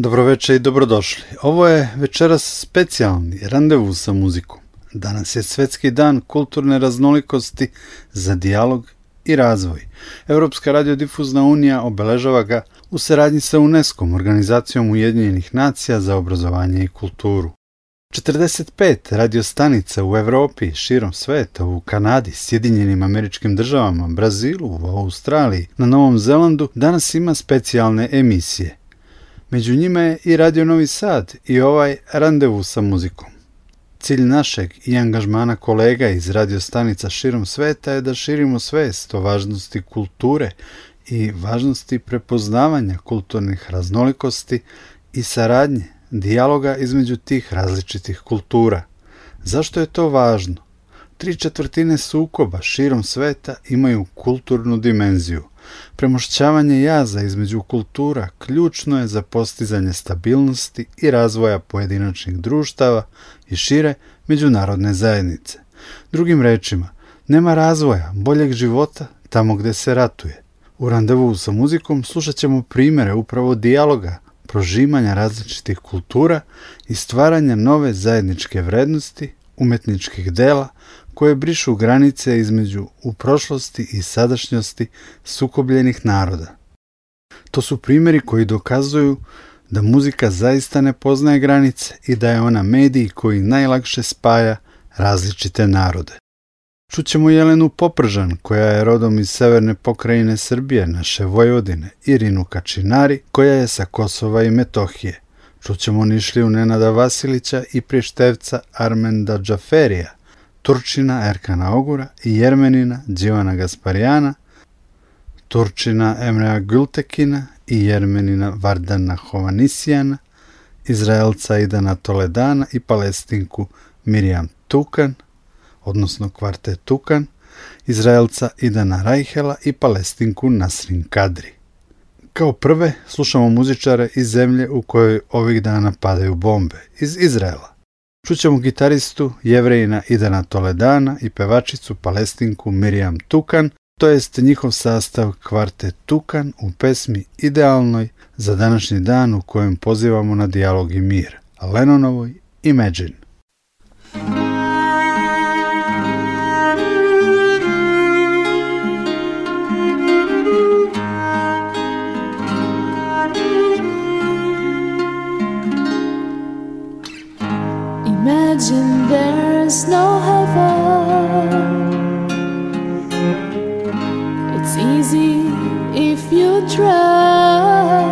Dobroveče i dobrodošli. Ovo je večeras specijalni randevu sa muzikom. Danas je Svetski dan kulturne raznolikosti za dijalog i razvoj. Europska radiodifuzna unija obeležava ga u saradnji sa UNESCO, organizacijom Ujedinjenih nacija za obrazovanje i kulturu. 45 radiostanica u Evropi, širom sveta, u Kanadi, Sjedinjenim američkim državama, Brazilu, u Australiji, na Novom Zelandu danas ima specijalne emisije. Među njima je i Radio Novi Sad i ovaj randevu sa muzikom. Cilj našeg i angažmana kolega iz radiostanica širom sveta je da širimo svest o važnosti kulture i važnosti prepoznavanja kulturnih raznolikosti i saradnje, dijaloga između tih različitih kultura. Zašto je to važno? Tri četvrtine sukoba širom sveta imaju kulturnu dimenziju. Premošćavanje jaza između kultura ključno je za postizanje stabilnosti i razvoja pojedinačnih društava i šire međunarodne zajednice. Drugim rečima, nema razvoja boljeg života tamo gde se ratuje. U randevu sa muzikom slušat ćemo primere upravo dijaloga, prožimanja različitih kultura i stvaranja nove zajedničke vrednosti, umetničkih dela koje brišu granice između u prošlosti i sadašnjosti sukobljenih naroda. To su primjeri koji dokazuju da muzika zaista ne poznaje granice i da je ona medij koji najlakše spaja različite narode. Čućemo Jelenu Popržan, koja je rodom iz severne pokrajine Srbije, naše Vojvodine, Irinu Kačinari, koja je sa Kosova i Metohije. Čućemo Nišliju Nenada Vasilića i Prištevca Armenda Džaferija, Turčina Erkana Ogura i Jermenina Đivana Gasparijana, Turčina Emrea Gültekina i Jermenina Vardana Hovanisijana, Izraelca Idana Toledana i Palestinku Mirjam Tukan, odnosno kvarte Tukan, Izraelca Idana Rajhela i Palestinku Nasrin Kadri. Kao prve slušamo muzičare iz zemlje u kojoj ovih dana padaju bombe, iz Izraela. Čućemo gitaristu jevrejina Idana Toledana i pevačicu palestinku Mirjam Tukan, to jest njihov sastav kvarte Tukan u pesmi Idealnoj za današnji dan u kojem pozivamo na dijalog i mir, Lenonovoj Imagine. Imagine there's no heaven. It's easy if you try.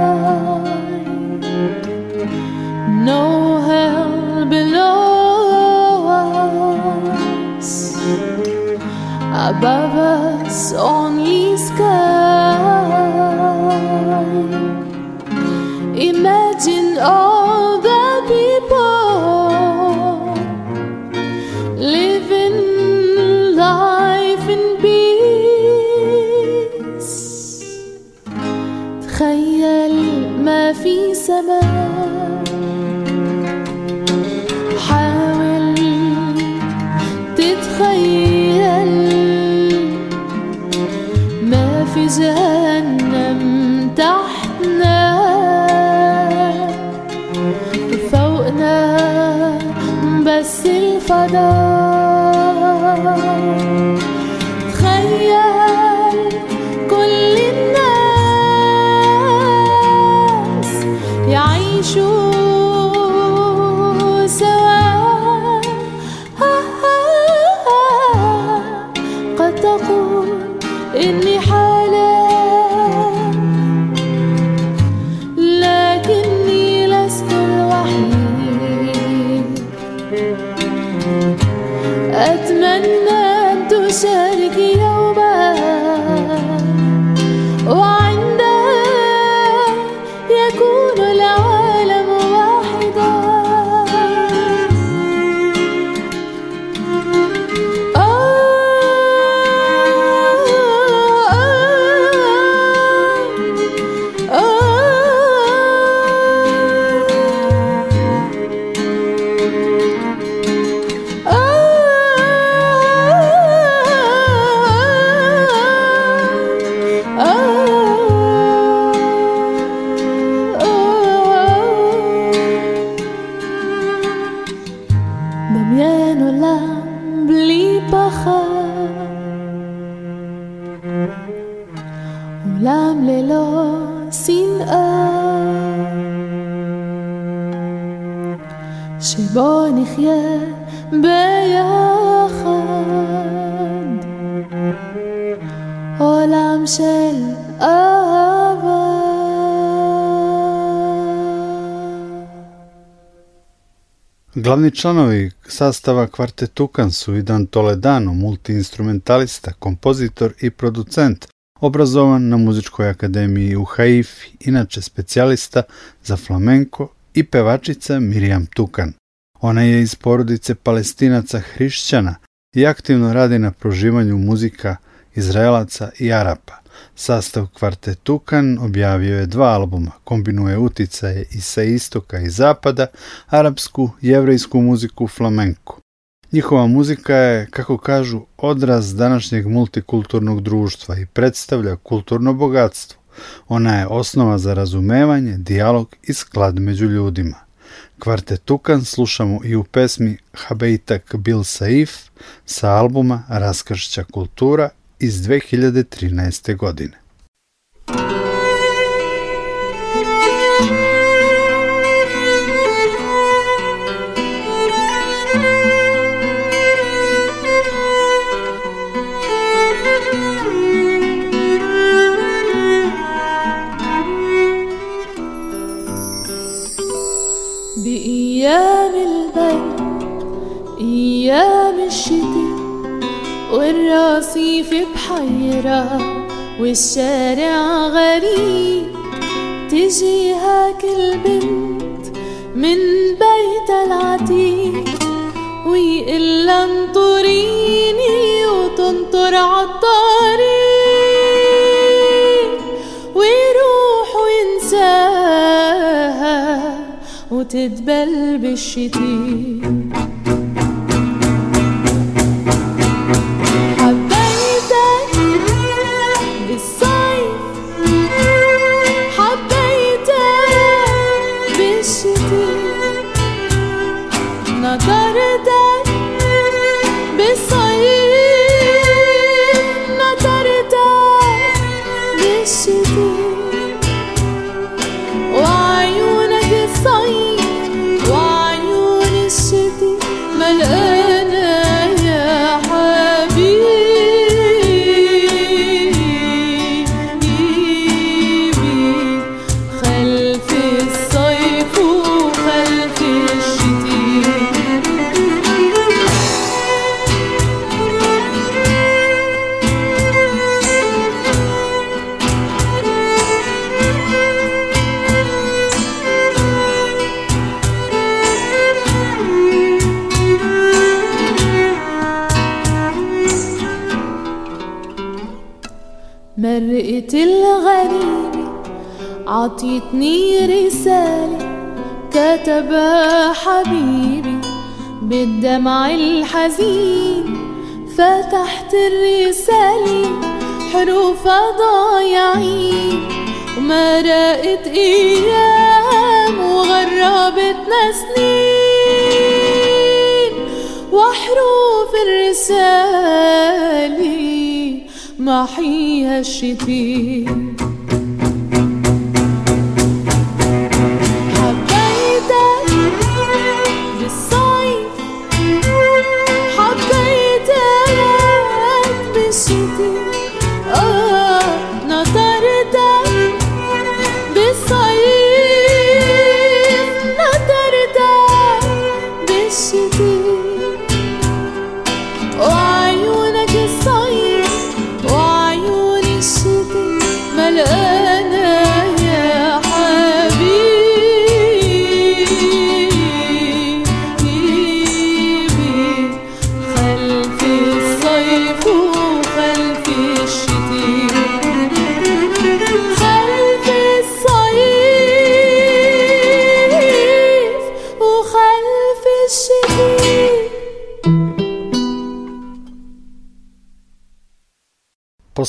No hell below us, above us only sky. Imagine all עולם ללא שנאה, שבו נחיה ביחד, עולם של אהבה. Glavni članovi sastava kvartetukan su Idan Toledano, multiinstrumentalista, kompozitor i producent, obrazovan na Muzičkoj akademiji u Haifi, inače specijalista za flamenko i pevačica Mirjam Tukan. Ona je iz porodice palestinaca hrišćana i aktivno radi na proživanju muzika Izraelaca i Arapa. Sastav kvartetukan objavio je dva albuma, kombinuje uticaje i sa istoka i zapada, arapsku, jevrejsku muziku, flamenko. Njihova muzika je, kako kažu, odraz današnjeg multikulturnog društva i predstavlja kulturno bogatstvo. Ona je osnova za razumevanje, dijalog i sklad među ljudima. Kvartetukan slušamo i u pesmi Habeitak Bil Saif sa albuma Raskršća kultura iz 2013. godine. بأيام البرد أيام الشتاء والرصيف بحيرة والشارع غريب. تجي هاك البنت من بيتها العتيق ويقلها انطريني وتنطر عالطريق وتدبل بالشتي الحزين. فتحت الرسالة حروفها ضايعين. وما راقت أيام وغربتنا سنين وحروف الرسالة محيها الشتيت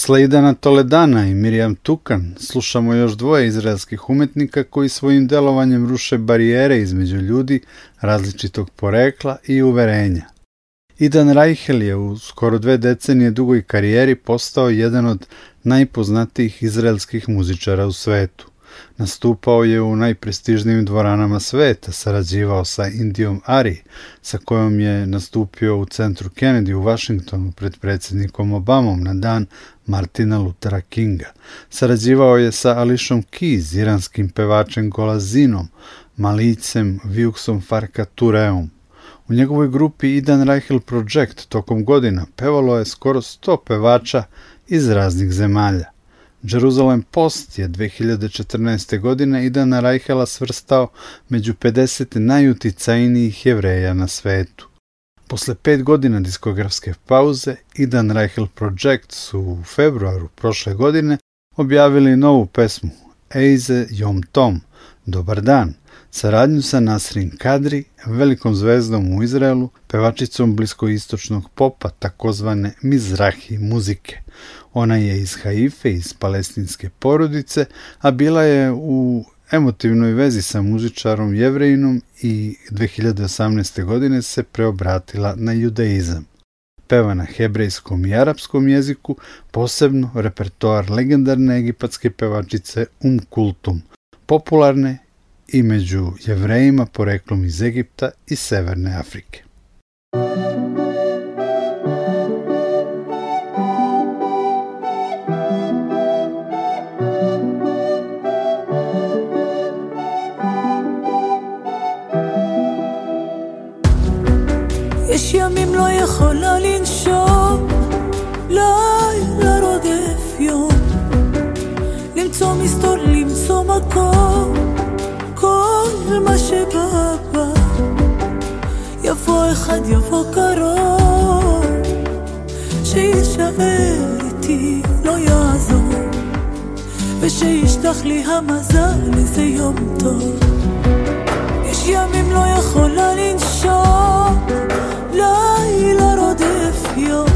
Posle Idana Toledana i Mirjam Tukan slušamo još dvoje izraelskih umetnika koji svojim delovanjem ruše barijere između ljudi različitog porekla i uverenja. Idan Reichel je u skoro dve decenije dugoj karijeri postao jedan od najpoznatijih izraelskih muzičara u svetu. Nastupao je u najprestižnijim dvoranama sveta, sarađivao sa Indijom Ari, sa kojom je nastupio u centru Kennedy u Washingtonu pred predsjednikom Obamom na dan Martina Luthera Kinga. Sarađivao je sa Ališom Keys, iranskim pevačem Golazinom, Malicem Viuksom Farka Tureum. U njegovoj grupi Idan Reichel Project tokom godina pevalo je skoro 100 pevača iz raznih zemalja. Jerusalem Post je 2014. godine Idana Reichela svrstao među 50 najuticajnijih jevreja na svetu. Posle pet godina diskografske pauze, Idan Reichel Project su u februaru prošle godine objavili novu pesmu Eize Yom Tom, Dobar dan, saradnju sa Nasrin Kadri, velikom zvezdom u Izraelu, pevačicom bliskoistočnog popa, takozvane Mizrahi muzike. Ona je iz Haife, iz palestinske porodice, a bila je u emotivnoj vezi sa muzičarom Jevrejinom i 2018. godine se preobratila na judaizam. Peva na hebrejskom i arapskom jeziku, posebno repertoar legendarne egipatske pevačice Um Kultum, popularne i među jevrejima poreklom iz Egipta i Severne Afrike. יש ימים לא יכולה לנשום, לילה רודף יום. למצוא מסתור, למצוא מקום, אחד, יבוא קרוב, שישאר איתי, לא יעזור. ושישלח לי המזל איזה יום טוב. יש ימים לא יכולה לנשום, לילה רודף יום.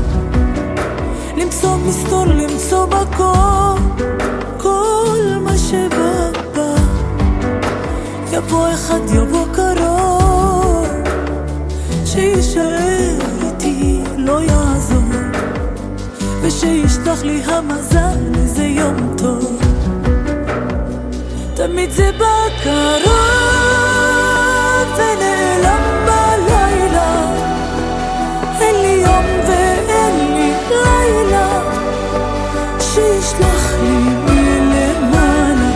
למצוא מסתור, למצוא מקום, כל מה שבא בא. יבוא אחד, יבוא קרוב, שישאר איתי, לא יעזור. ושישלח לי המזל איזה יום טוב. תמיד זה בא קרוב ונעלם בלילה אין לי יום ואין לי לילה שישלח לי מלמעלה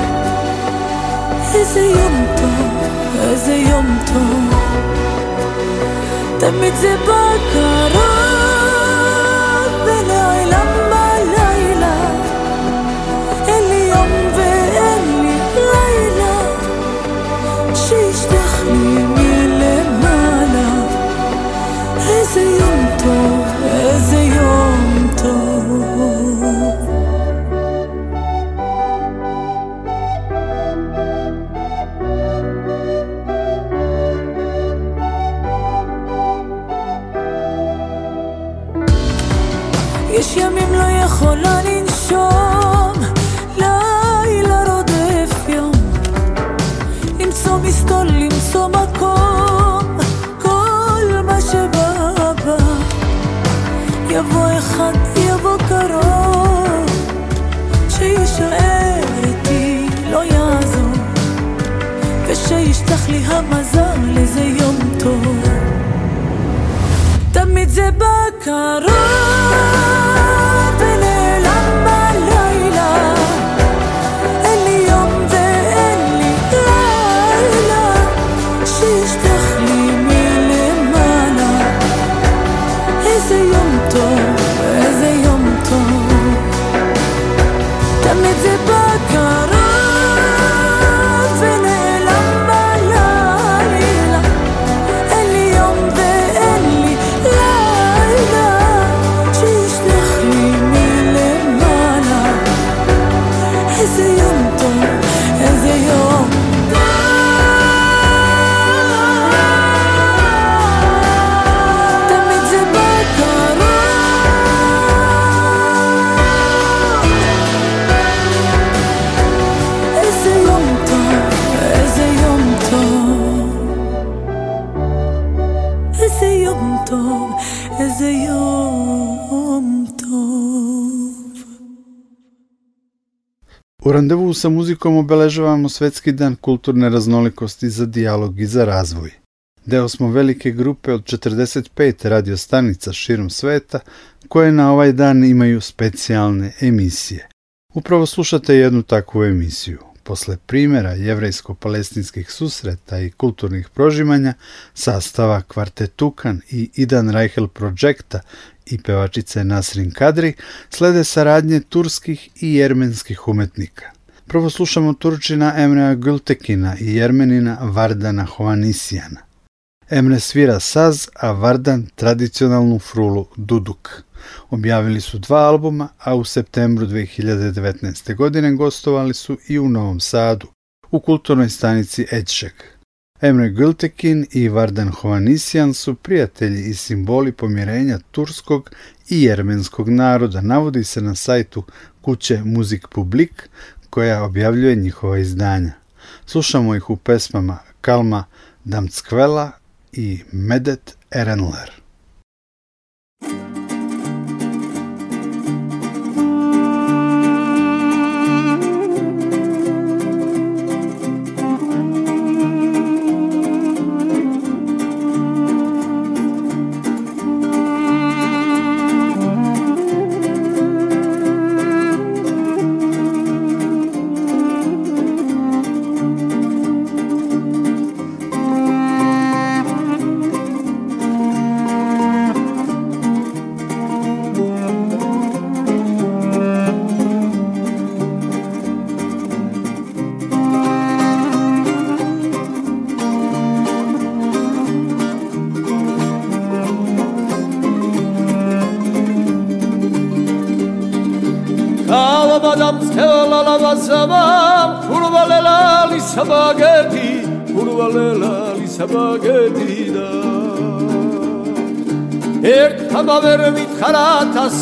איזה יום טוב, איזה יום טוב תמיד זה בא ושישלח לי המזל איזה יום טוב. תמיד זה בא randevu sa muzikom obeležavamo Svetski dan kulturne raznolikosti za dijalog i za razvoj. Deo smo velike grupe od 45 radiostanica širom sveta koje na ovaj dan imaju specijalne emisije. Upravo slušate jednu takvu emisiju. Posle primjera jevrejsko-palestinskih susreta i kulturnih prožimanja, sastava Kvartetukan i Idan Reichel Projekta i pevačice Nasrin Kadri, slede saradnje turskih i jermenskih umetnika. Prvo slušamo Turčina Emrea Gültekina i Jermenina Vardana Hovanisijana. Emre svira saz, a Vardan tradicionalnu frulu Duduk. Objavili su dva albuma, a u septembru 2019. godine gostovali su i u Novom Sadu, u kulturnoj stanici Edšek. Emre Gültekin i Vardan Hovanisjan su prijatelji i simboli pomirenja turskog i jermenskog naroda, navodi se na sajtu kuće Muzik Publik, koja objavljuje njihova izdanja. Slušamo ih u pesmama Kalma Damckvela i Medet Erenler.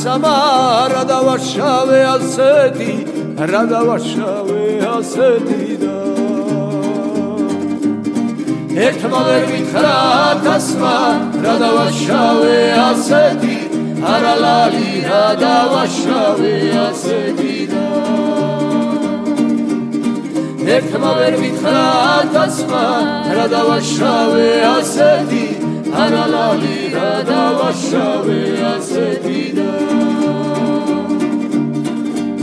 სამა რა დავაშავე ასეთი რა დავაშავე ასეთი და. ერთმა ვერ გითხრა თასმა რა დავაშავე ასეთი არა ლალი რა დავაშავე ასეთი და. ერთმა ვერ გითხრა თასმა რა დავაშავე ასეთი არალალი რა დავაშავე ასეთი და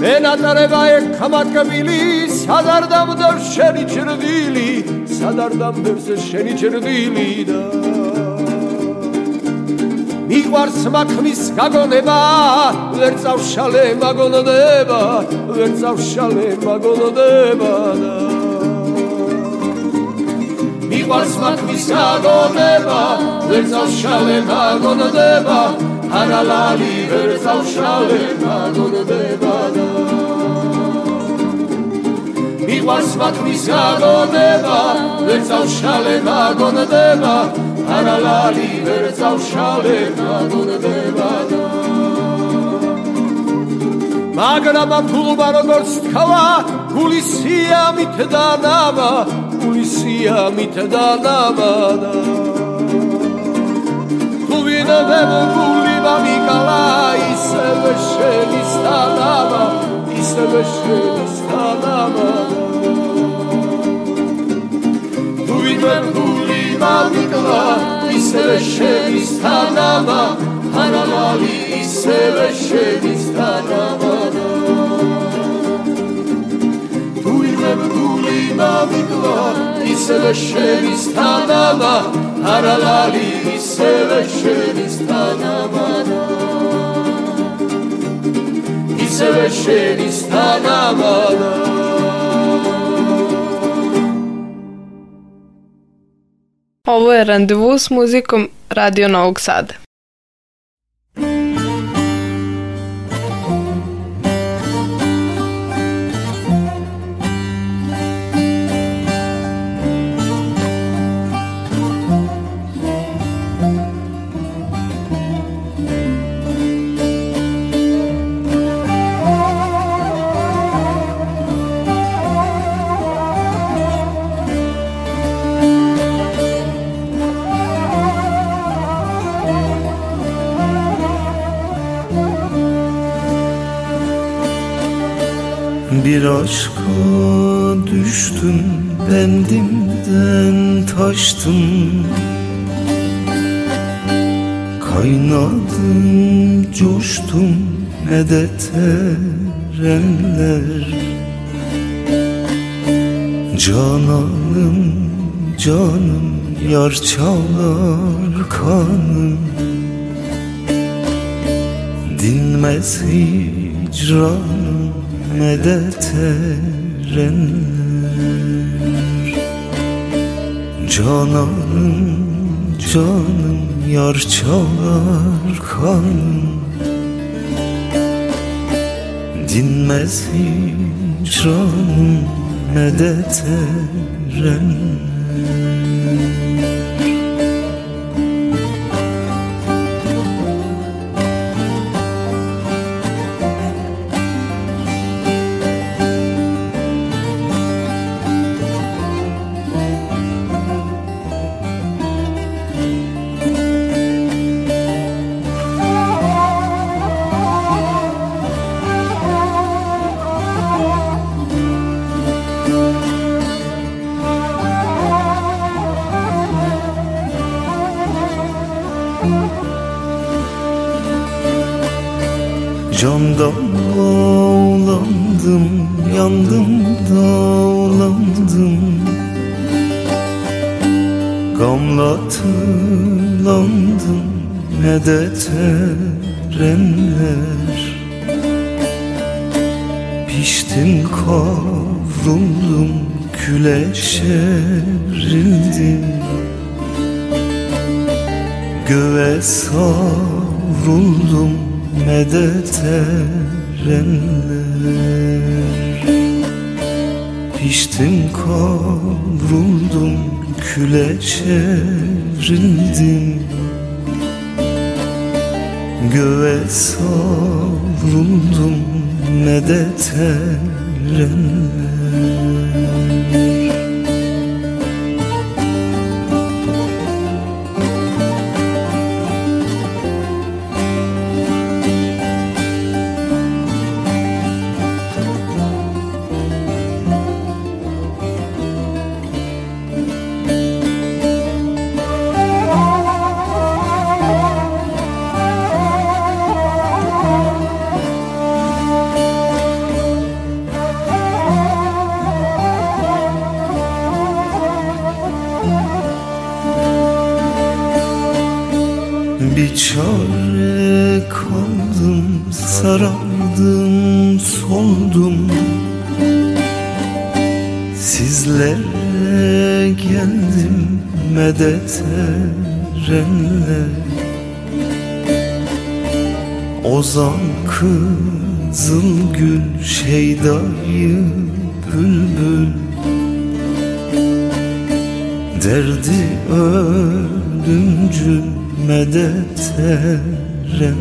მე ნატარება ეხამაკბილი სადარ დამდევ შენი ჭრდილი სადარ დამდევს შენი ჭრდილი და მიყვარს მაქმის გაგონება ვერ წავშალე მაგონდება ვერ წავშალე მაგონდება და მიყვარს მაქმის გაგონება ვერ წავშალე მაგონდება არალალი ვერ წავშალე მაგონდება და მიყვარს მაქმის გაგონება ვერ წავშალე მაგონდება არალალი ვერ წავშალე მაგონდება და მაგრამ თულბა როგორც თქვა გულისია მით და სიამით დანაბადა თუ ვინებებ გული მამიკალა ისევ შენი სტანაბა ისევ შენი სტანაბა თუ ვინებებ გული მამიკალა ისევ შენი სტანაბა ანამალი ისევ შენი სტანაბა თუ ვინებებ გული მამიკალა sevešeni s tanama, haralali i sevešeni Mi se veše mi stanama, da. Ovo je randevu s muzikom Radio Novog Sada. Bir aşka düştüm Bendimden taştım. Kaynadım, coştum medet erenler. Cananım, canım, yar çalar kanım. Dinmez hicranım, medet erenler Cananım, canım, yar çalar kanım Dinmez hicranım medet eren yandım dağlandım Gamla tığlandım ne de terenler. Piştim kavruldum küle şerildim Göğe savruldum ne Değiştim kavruldum küle çevrildim. Göğe savruldum ne de çare kaldım, sarardım, soldum. Sizlere geldim medet erenle. Ozan kızıl gül, şeydayı bülbül. Derdi ölümcül medet erenler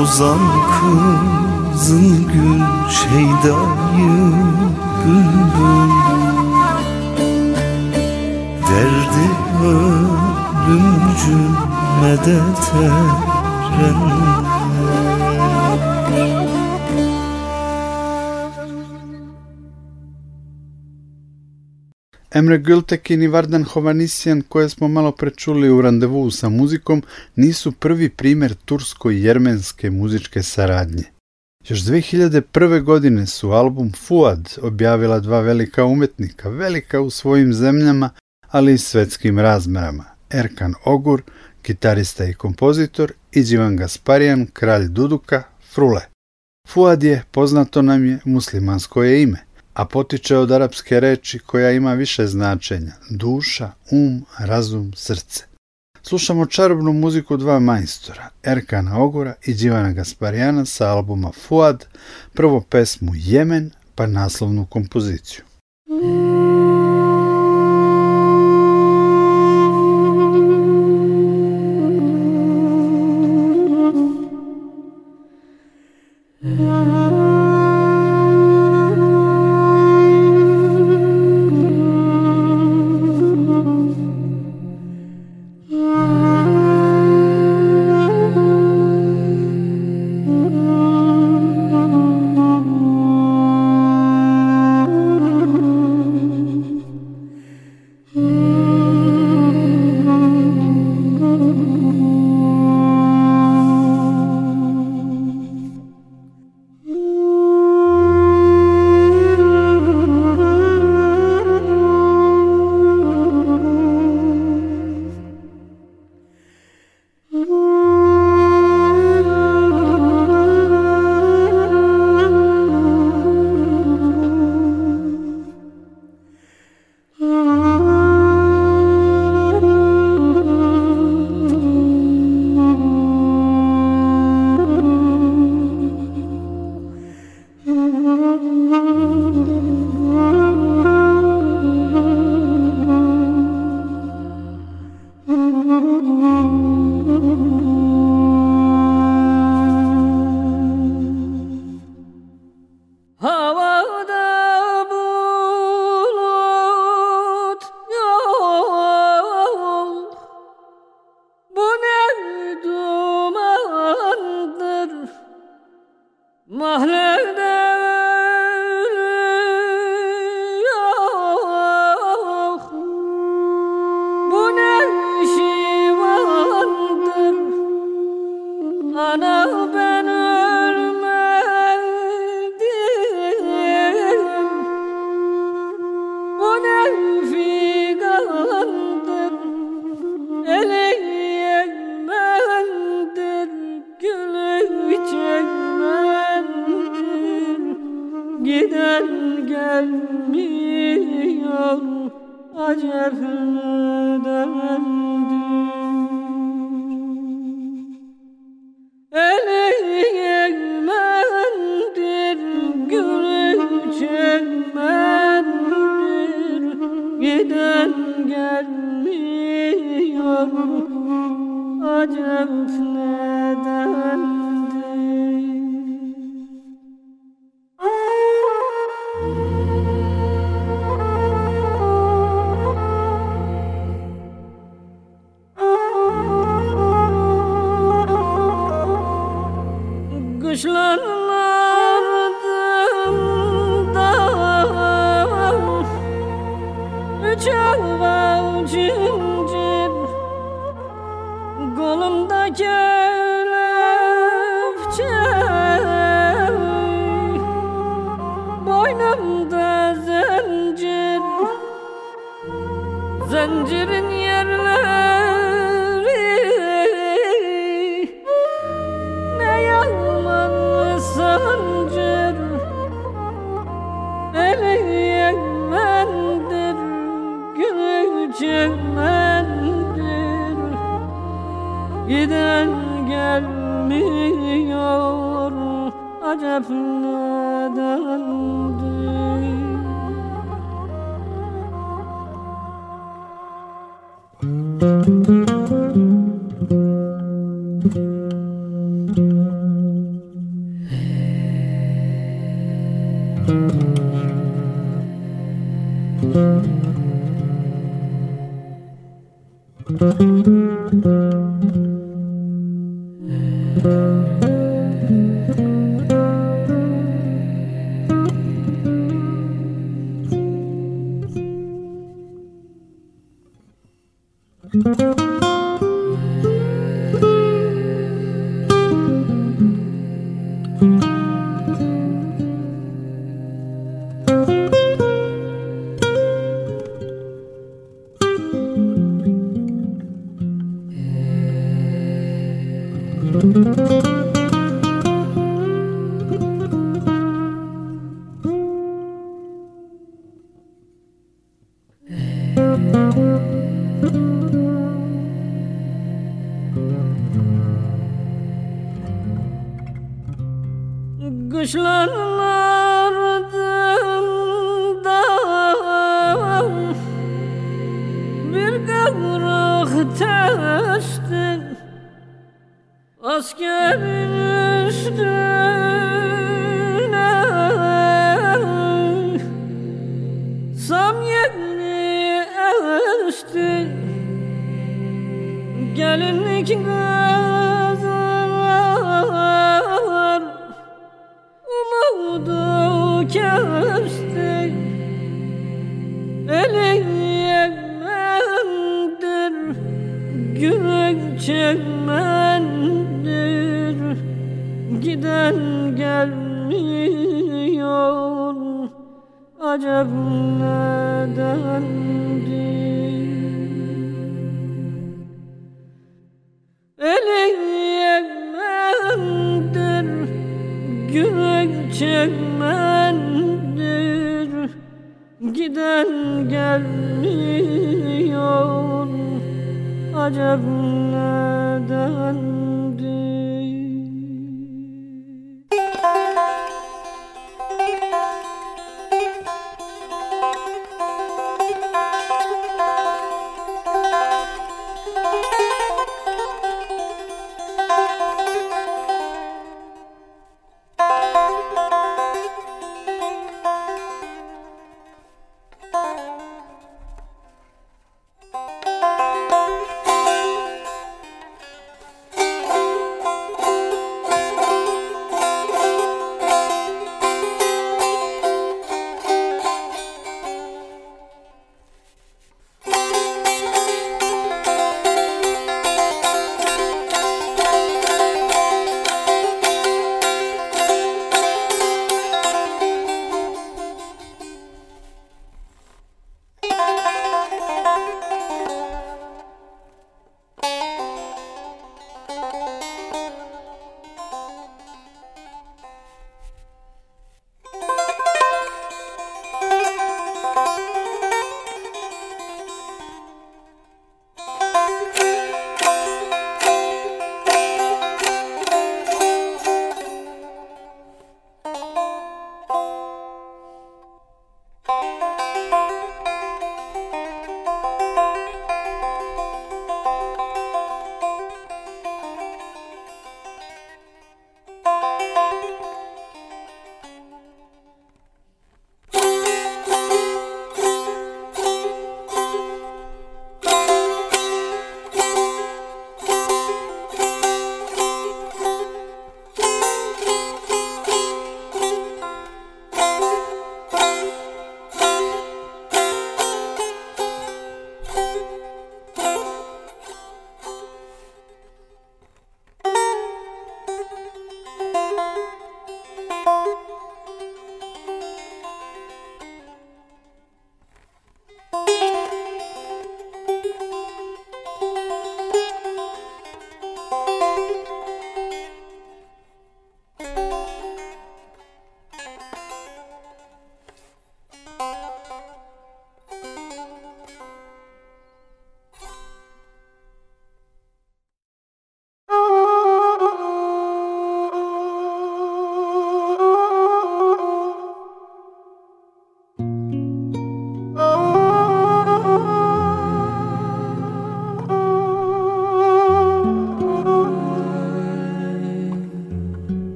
Ozan kızıl gül şeydayı bülbül. Derdi ölümcül medet erenler Emre Gültekin i Vardan Hovanisjan, koje smo malo prečuli u randevu sa muzikom, nisu prvi primjer tursko-jermenske muzičke saradnje. Još 2001. godine su album Fuad objavila dva velika umetnika, velika u svojim zemljama, ali i svetskim razmerama. Erkan Ogur, gitarista i kompozitor, i Đivan Gasparijan, kralj Duduka, Frule. Fuad je, poznato nam je, muslimansko je ime a potiče od arapske reči koja ima više značenja, duša, um, razum, srce. Slušamo čarobnu muziku dva majstora, Erkana Ogura i Đivana Gasparijana sa albuma Fuad, prvo pesmu Jemen, pa naslovnu kompoziciju. Thank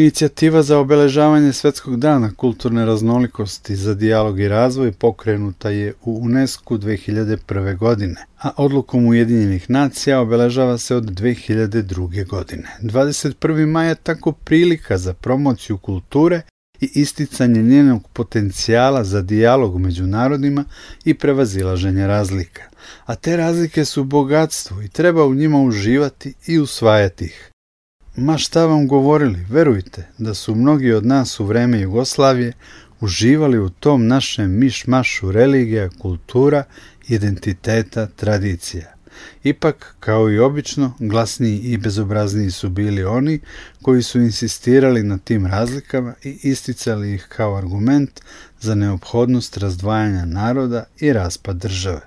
Inicijativa za obeležavanje Svetskog dana kulturne raznolikosti za dijalog i razvoj pokrenuta je u UNESCO 2001. godine, a odlukom Ujedinjenih nacija obeležava se od 2002. godine. 21. maj je tako prilika za promociju kulture i isticanje njenog potencijala za dijalog među narodima i prevazilaženje razlika. A te razlike su bogatstvo i treba u njima uživati i usvajati ih. Ma šta vam govorili, verujte da su mnogi od nas u vreme Jugoslavije uživali u tom našem mišmašu religija, kultura, identiteta, tradicija. Ipak, kao i obično, glasniji i bezobrazniji su bili oni koji su insistirali na tim razlikama i isticali ih kao argument za neophodnost razdvajanja naroda i raspad države.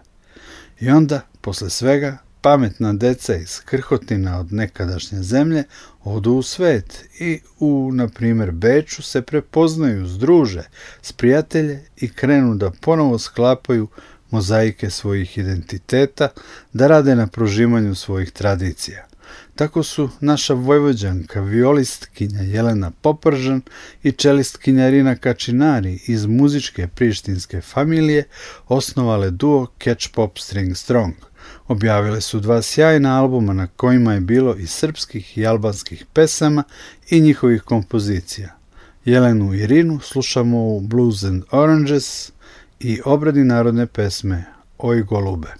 I onda, posle svega, pametna deca iz krhotina od nekadašnje zemlje odu u svet i u, na primjer, Beču se prepoznaju, združe s prijatelje i krenu da ponovo sklapaju mozaike svojih identiteta, da rade na prožimanju svojih tradicija. Tako su naša vojvođanka, violistkinja Jelena Popržan i čelistkinja Rina Kačinari iz muzičke prištinske familije osnovale duo Catch Pop String Strong – Objavile su dva sjajna albuma na kojima je bilo i srpskih i albanskih pesama i njihovih kompozicija. Jelenu i Irinu slušamo u Blues and Oranges i obradi narodne pesme Oj golube.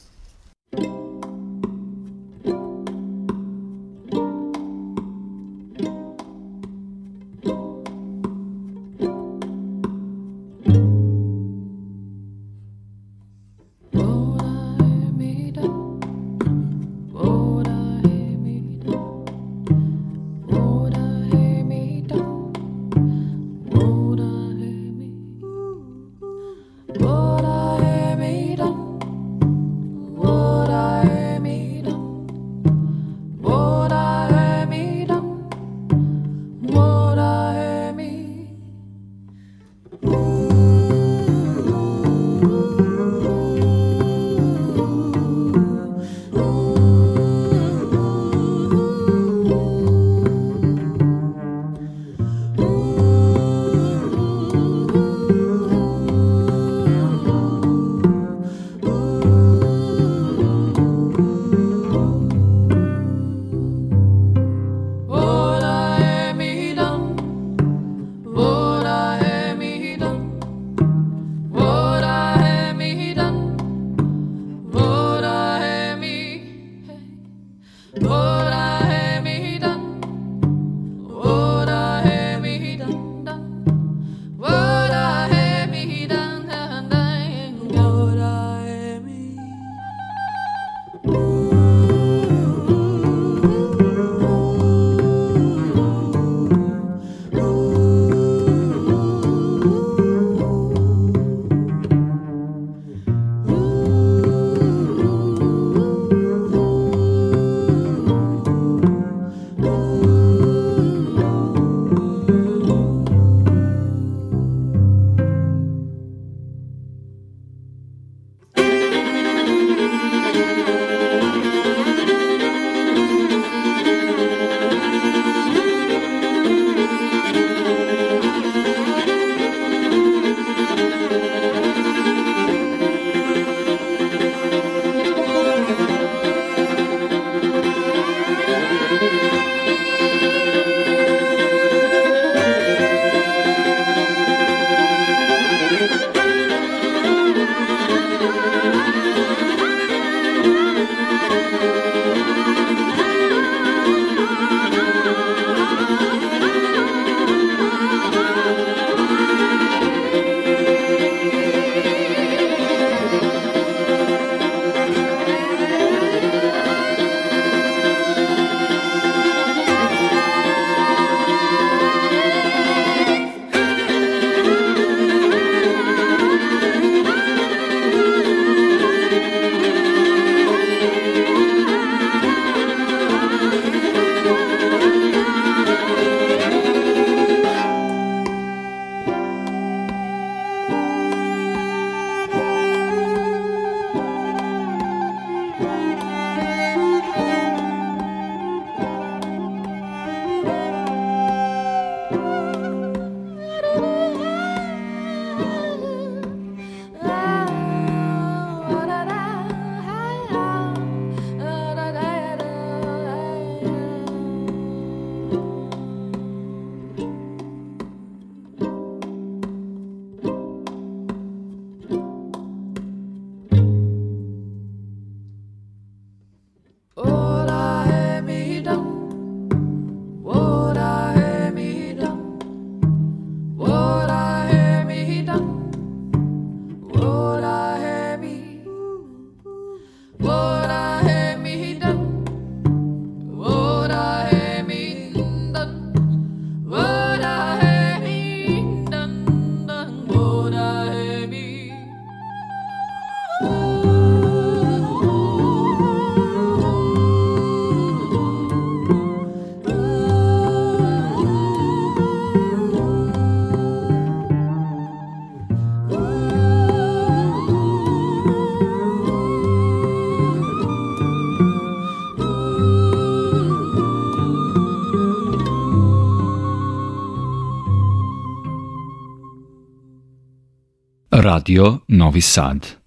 Radio Novi Sad.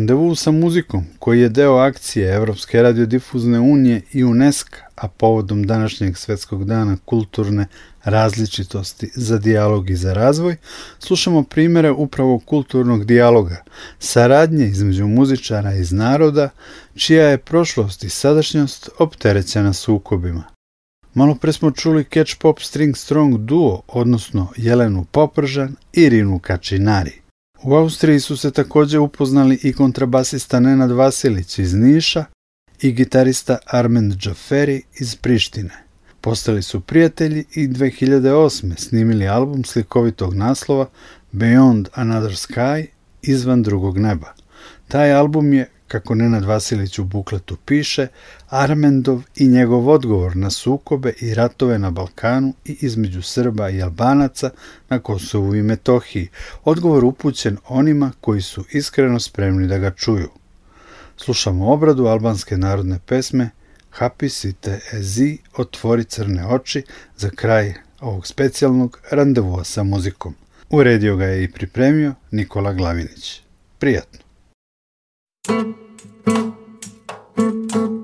Randevu sa muzikom, koji je deo akcije Evropske radiodifuzne unije i UNESCO, a povodom današnjeg svetskog dana kulturne različitosti za dijalog i za razvoj, slušamo primere upravo kulturnog dijaloga, saradnje između muzičara iz naroda, čija je prošlost i sadašnjost opterećena sukobima. Malo pre smo čuli Catch Pop String Strong duo, odnosno Jelenu Popržan i Rinu Kačinari. U Austriji su se takođe upoznali i kontrabasista Nenad Vasilić iz Niša i gitarista Armand Džaferi iz Prištine. Postali su prijatelji i 2008. snimili album slikovitog naslova Beyond Another Sky, izvan drugog neba. Taj album je, kako Nenad Vasilić u bukletu piše, Armendov i njegov odgovor na sukobe i ratove na Balkanu i između Srba i Albanaca na Kosovu i Metohiji, odgovor upućen onima koji su iskreno spremni da ga čuju. Slušamo obradu albanske narodne pesme Happy Site Ezi, otvori crne oči za kraj ovog specijalnog randevua sa muzikom. Uredio ga je i pripremio Nikola Glavinić. Prijatno! Thank you.